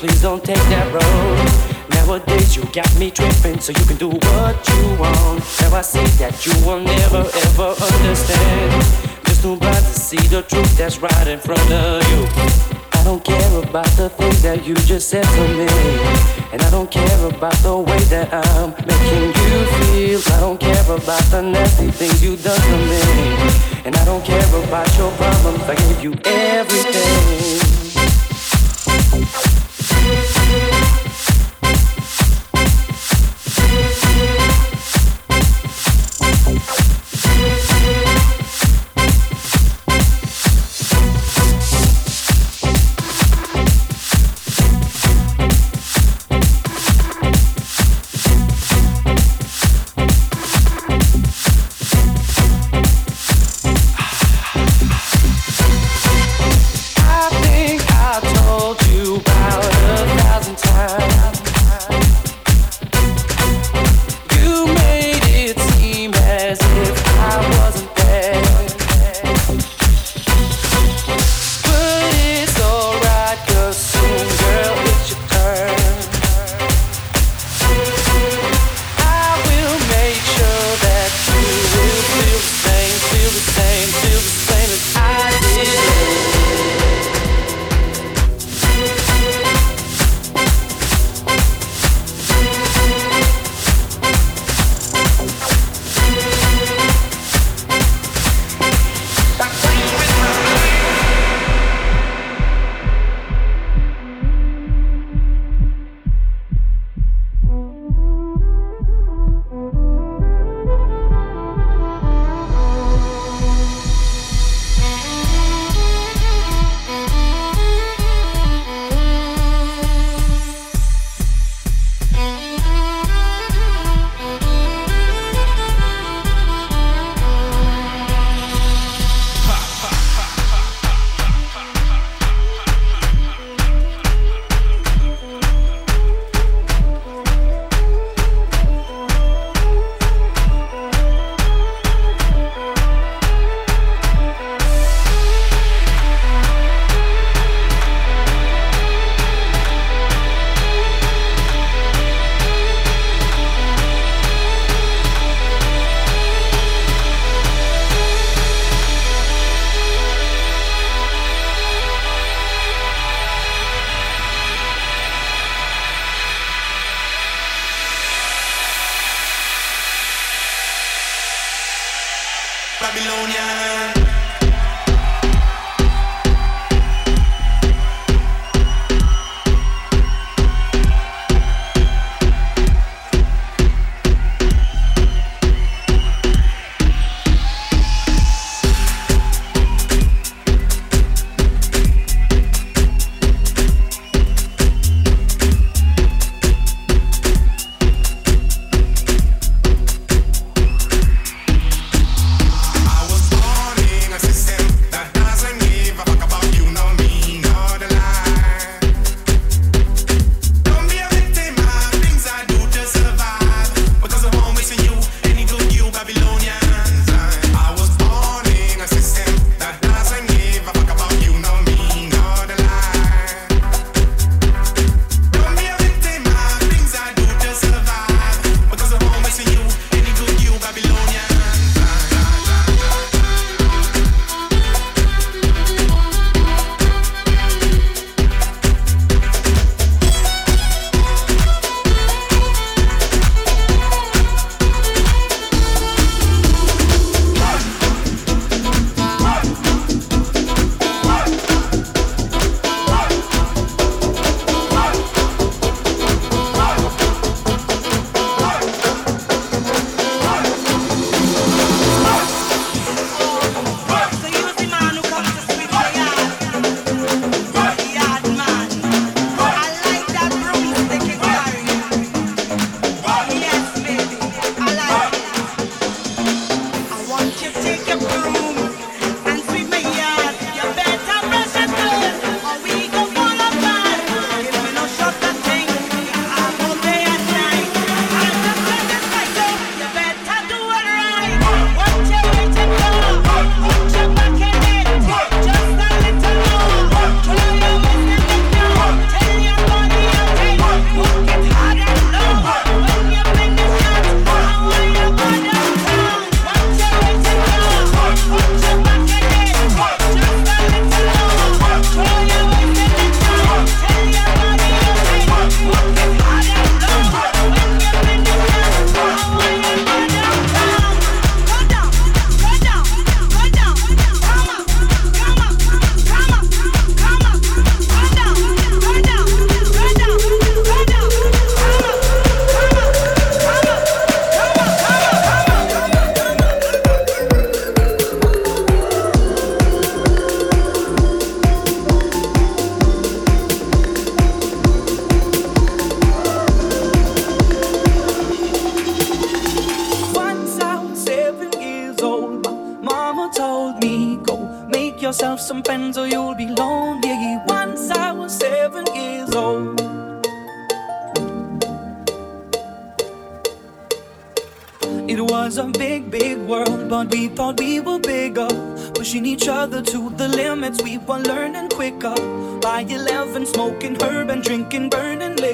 please don't take that road. Nowadays you got me tripping, so you can do what you want. Now I see that you will never ever understand. Just too blind to see the truth that's right in front of you. I don't care about the things that you just said to me. And I don't care about the way that I'm making you feel. I don't care about the nasty things you done to me. And I don't care about your problems. I gave you everything.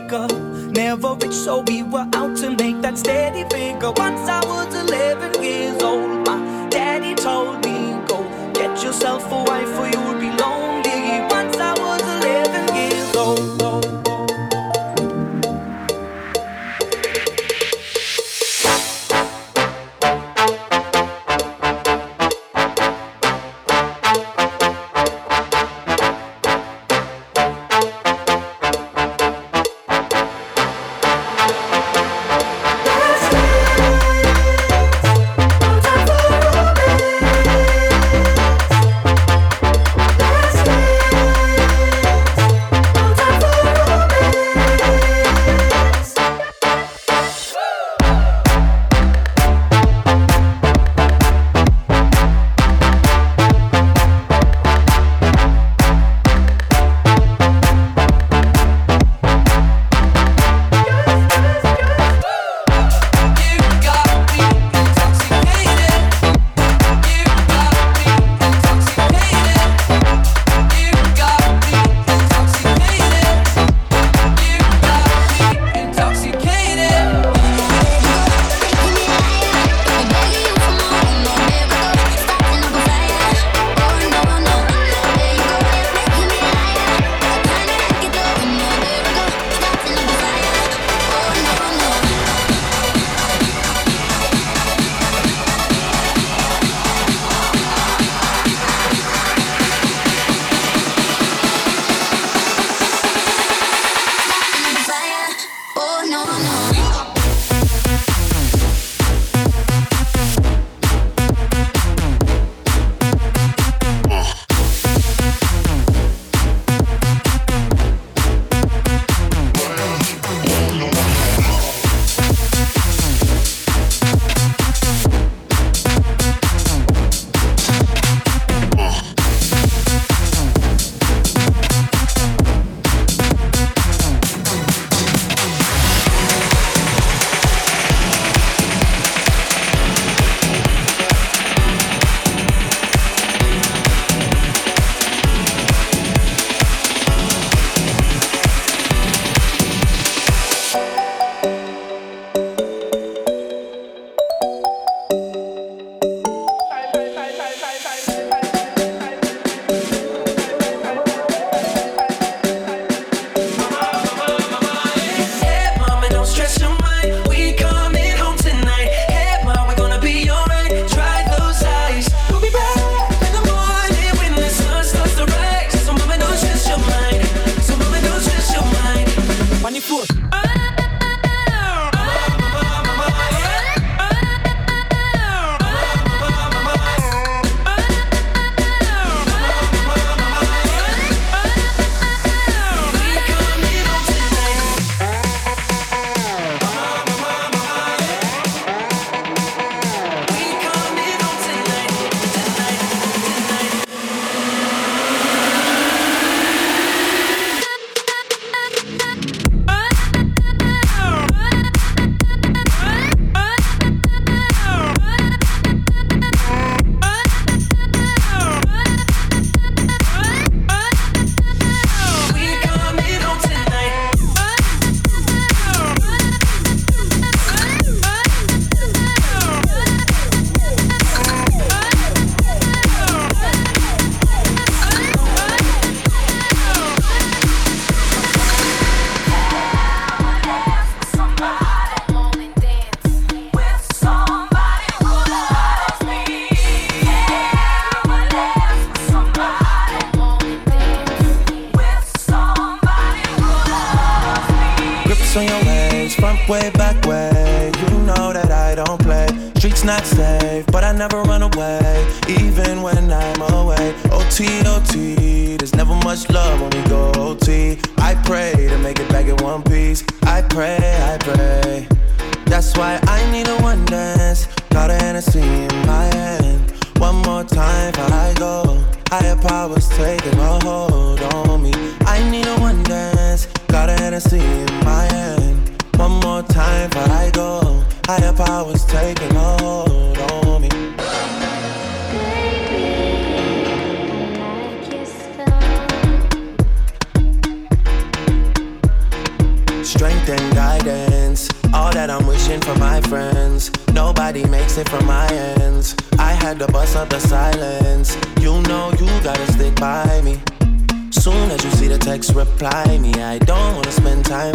Liquor. Never rich, so we were out to make that steady figure. Once I was 11 years old, my daddy told me, Go get yourself a wife, or you would be lonely.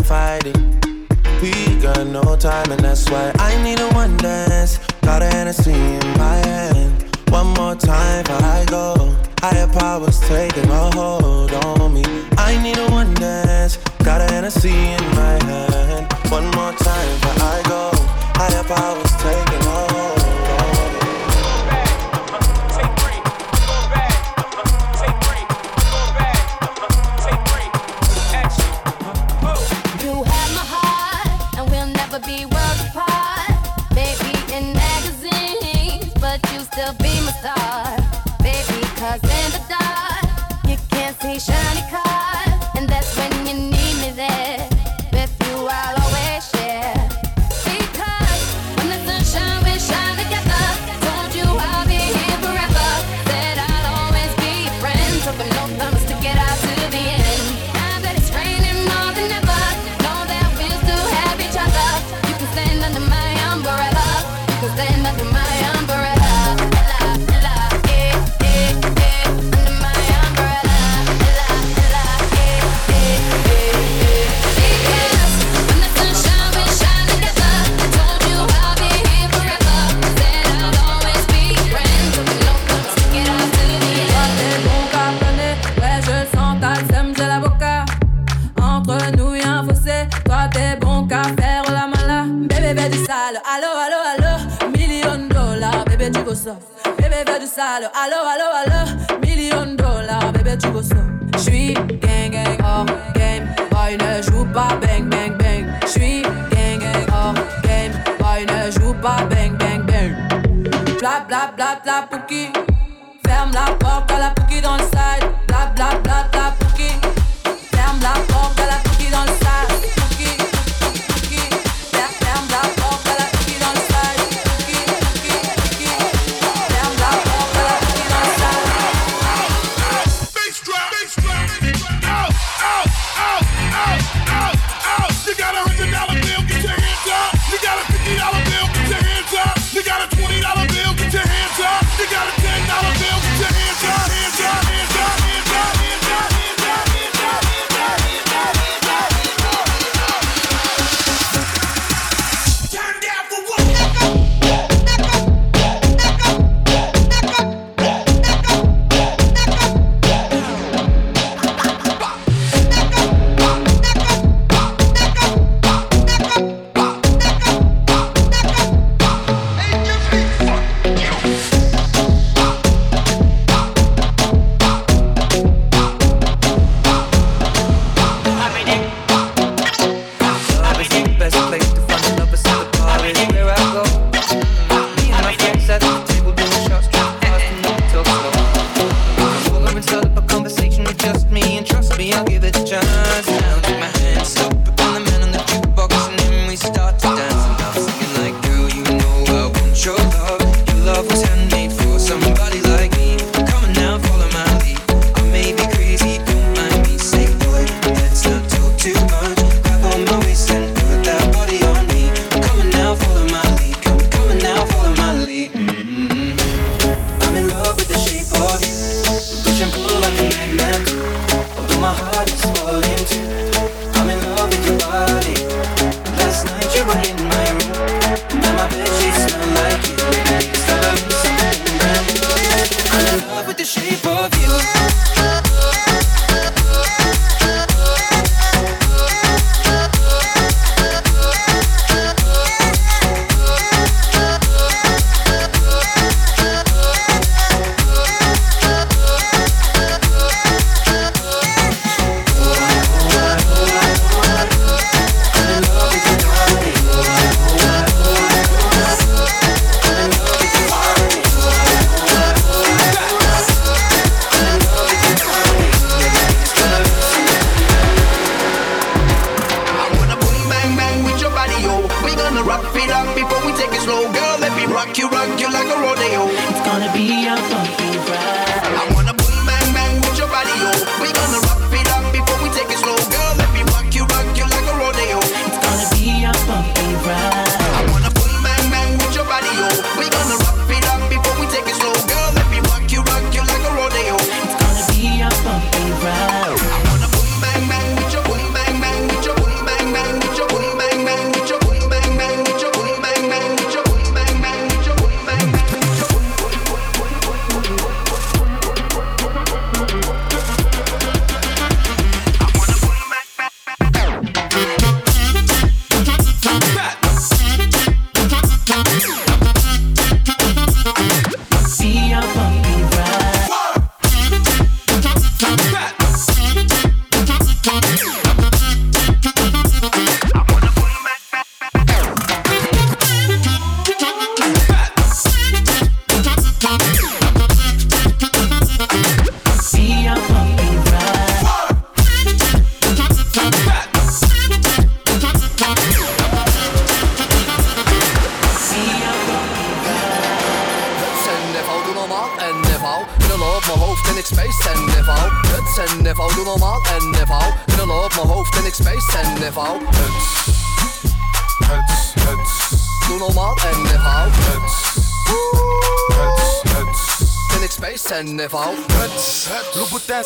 can't. We got no time, and that's why I need a one dance. Got a Hennessy in my hand. One more time before I go. Higher powers taking a hold on me. I need a one dance. Got a Hennessy in my hand. One more time before I go. Higher powers taking a hold. Shiny car. allo, allo, allo, million dollars, bébé, tu veux ça? J'suis gang, gang, hors game, boy, ne joue pas, bang, bang, bang. J'suis gang, gang, hors game, boy, ne joue pas, bang, bang, bang. Bla, bla, bla, bla, pouki. Ferme la porte à la pouki dans le side.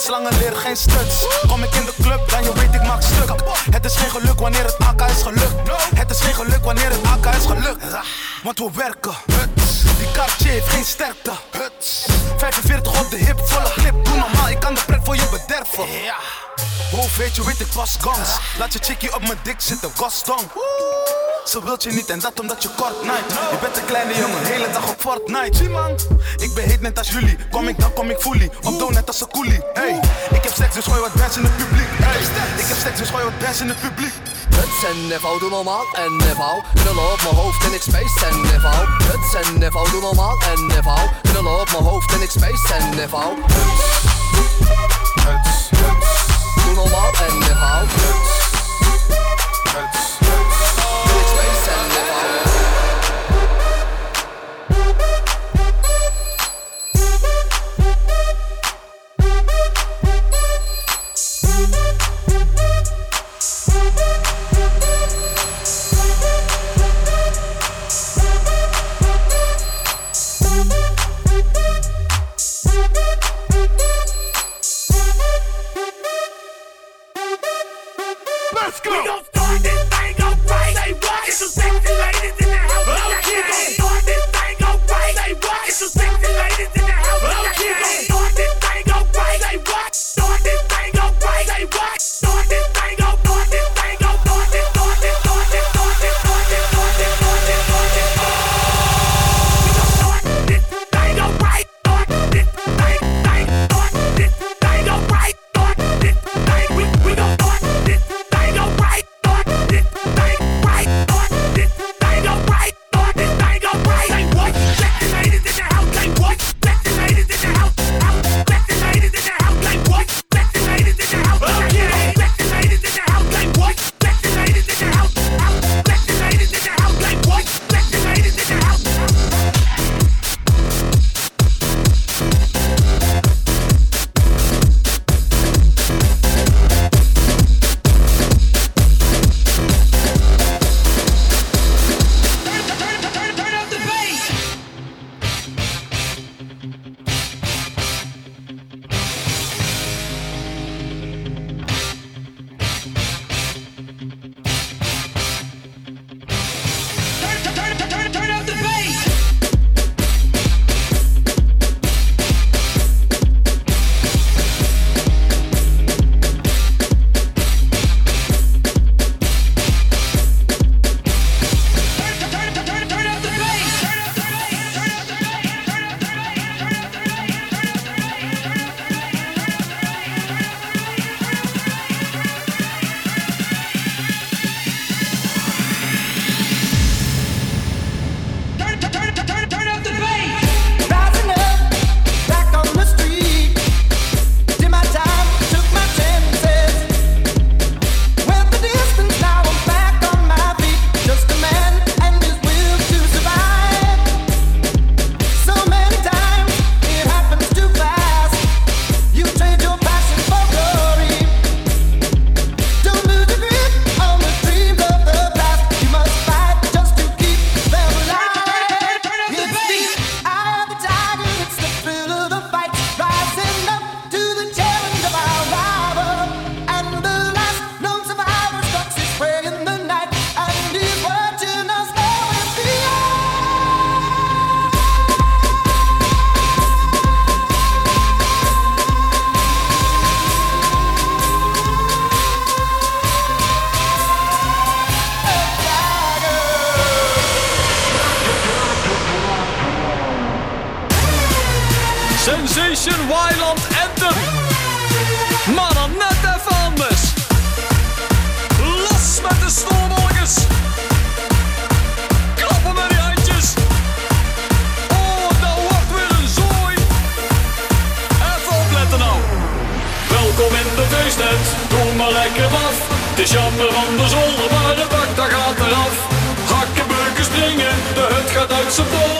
Slangen leren geen stuts. Kom ik in de club, dan je weet ik maak stuk. Het is geen geluk wanneer het AK is gelukt. Het is geen geluk wanneer het AK is gelukt. Want we werken. Die Cartier heeft geen sterkte. 45 op de hip, volle clip. Doe normaal, ik kan de pret voor je bederven. Hoe weet je, weet ik pas gans. Laat je chickie op mijn dik zitten, Gaston. Ze wilt je niet en dat omdat je kort night. Je bent een kleine jongen, hele dag op Fortnite. Zie man, ik ben heet net als jullie. Kom ik dan kom ik fully. Op doe net als een coolie. Hey, ik heb seks dus gooi wat bands in het publiek. Hey, ik heb seks dus gooi wat bands in het publiek. Huts en niveau, doe normaal en niveau. Knullen op mijn hoofd en ik space en niveau. Huts en niveau, doe normaal en niveau. Knullen op mijn hoofd en ik space en niveau. Huts. Huts, huts. Doe normaal en. Huts. Huts, onder van de zolder, maar de bak daar gaat eraf. Hakken, beuken, springen, de hut gaat uit zijn bol.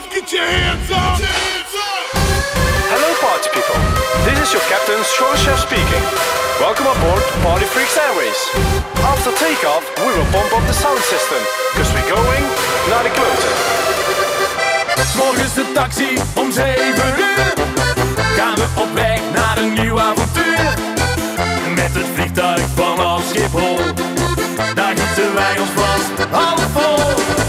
Let's get your hands up! Get your hands up! Hello, party people. This is your captain, Shoreshef speaking. Welcome aboard Party Freaks Airways. After takeoff, we will bump up the sound system, because we're going naar de kloten. is de taxi om 7 uur. Gaan we op weg naar een nieuw avontuur. Met het vliegtuig vanaf Schiphol. Daar gieten wij ons vast half vol.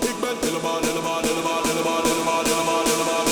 Ik ben helemaal, helemaal, helemaal, helemaal, helemaal, helemaal, helemaal, helemaal.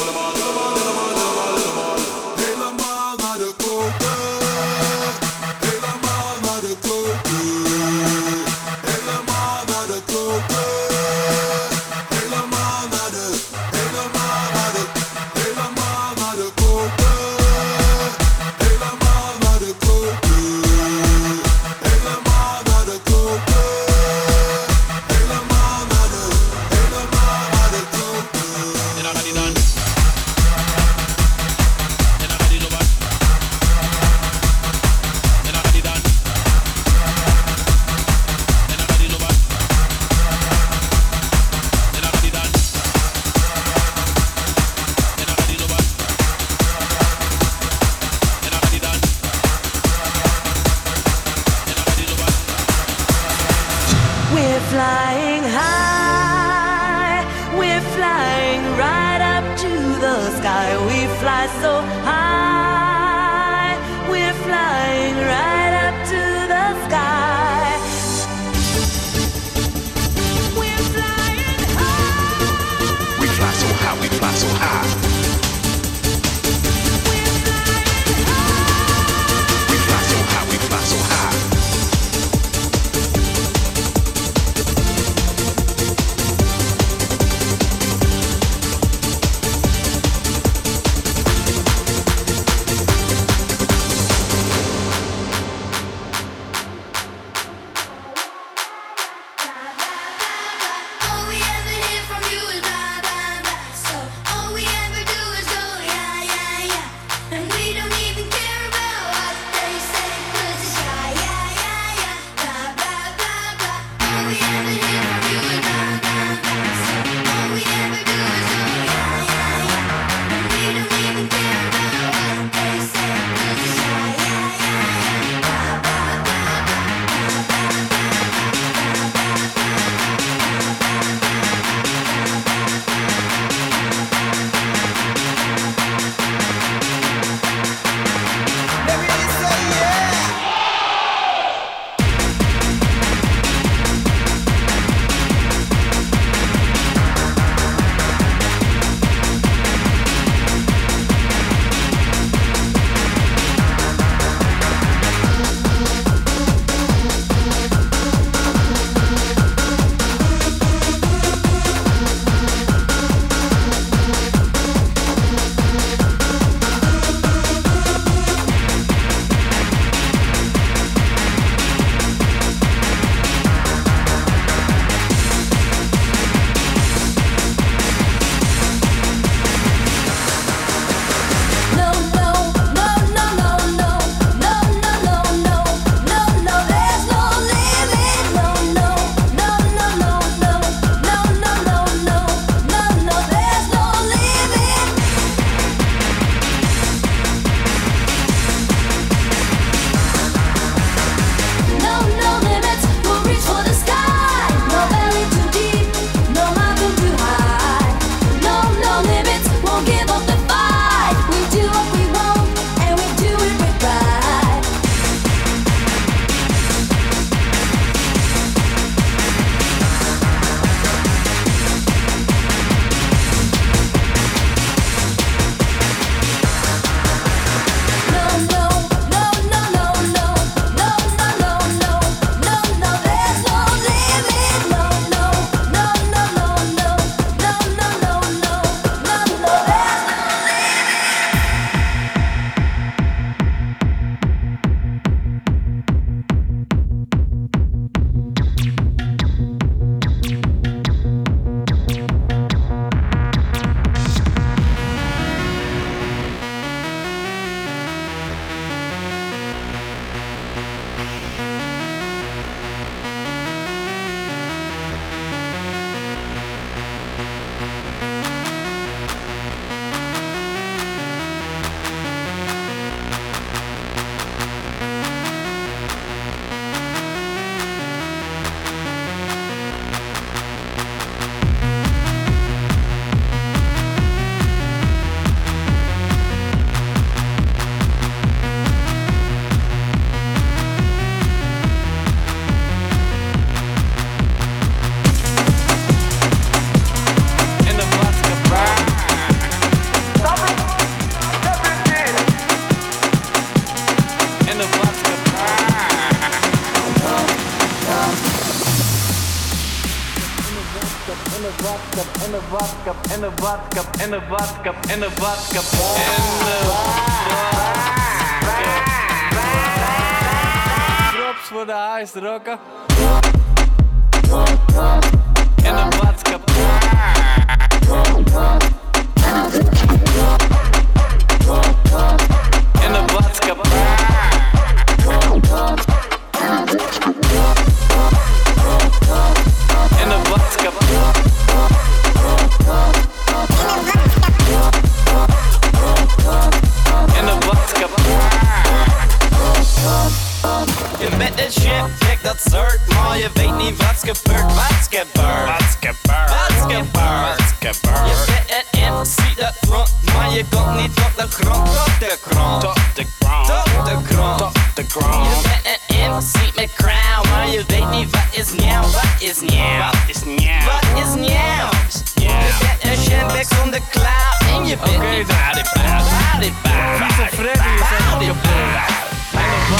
badkap, en de badkap, en de badkap, en de badkap, en de badkap. Props voor de huisdrokken.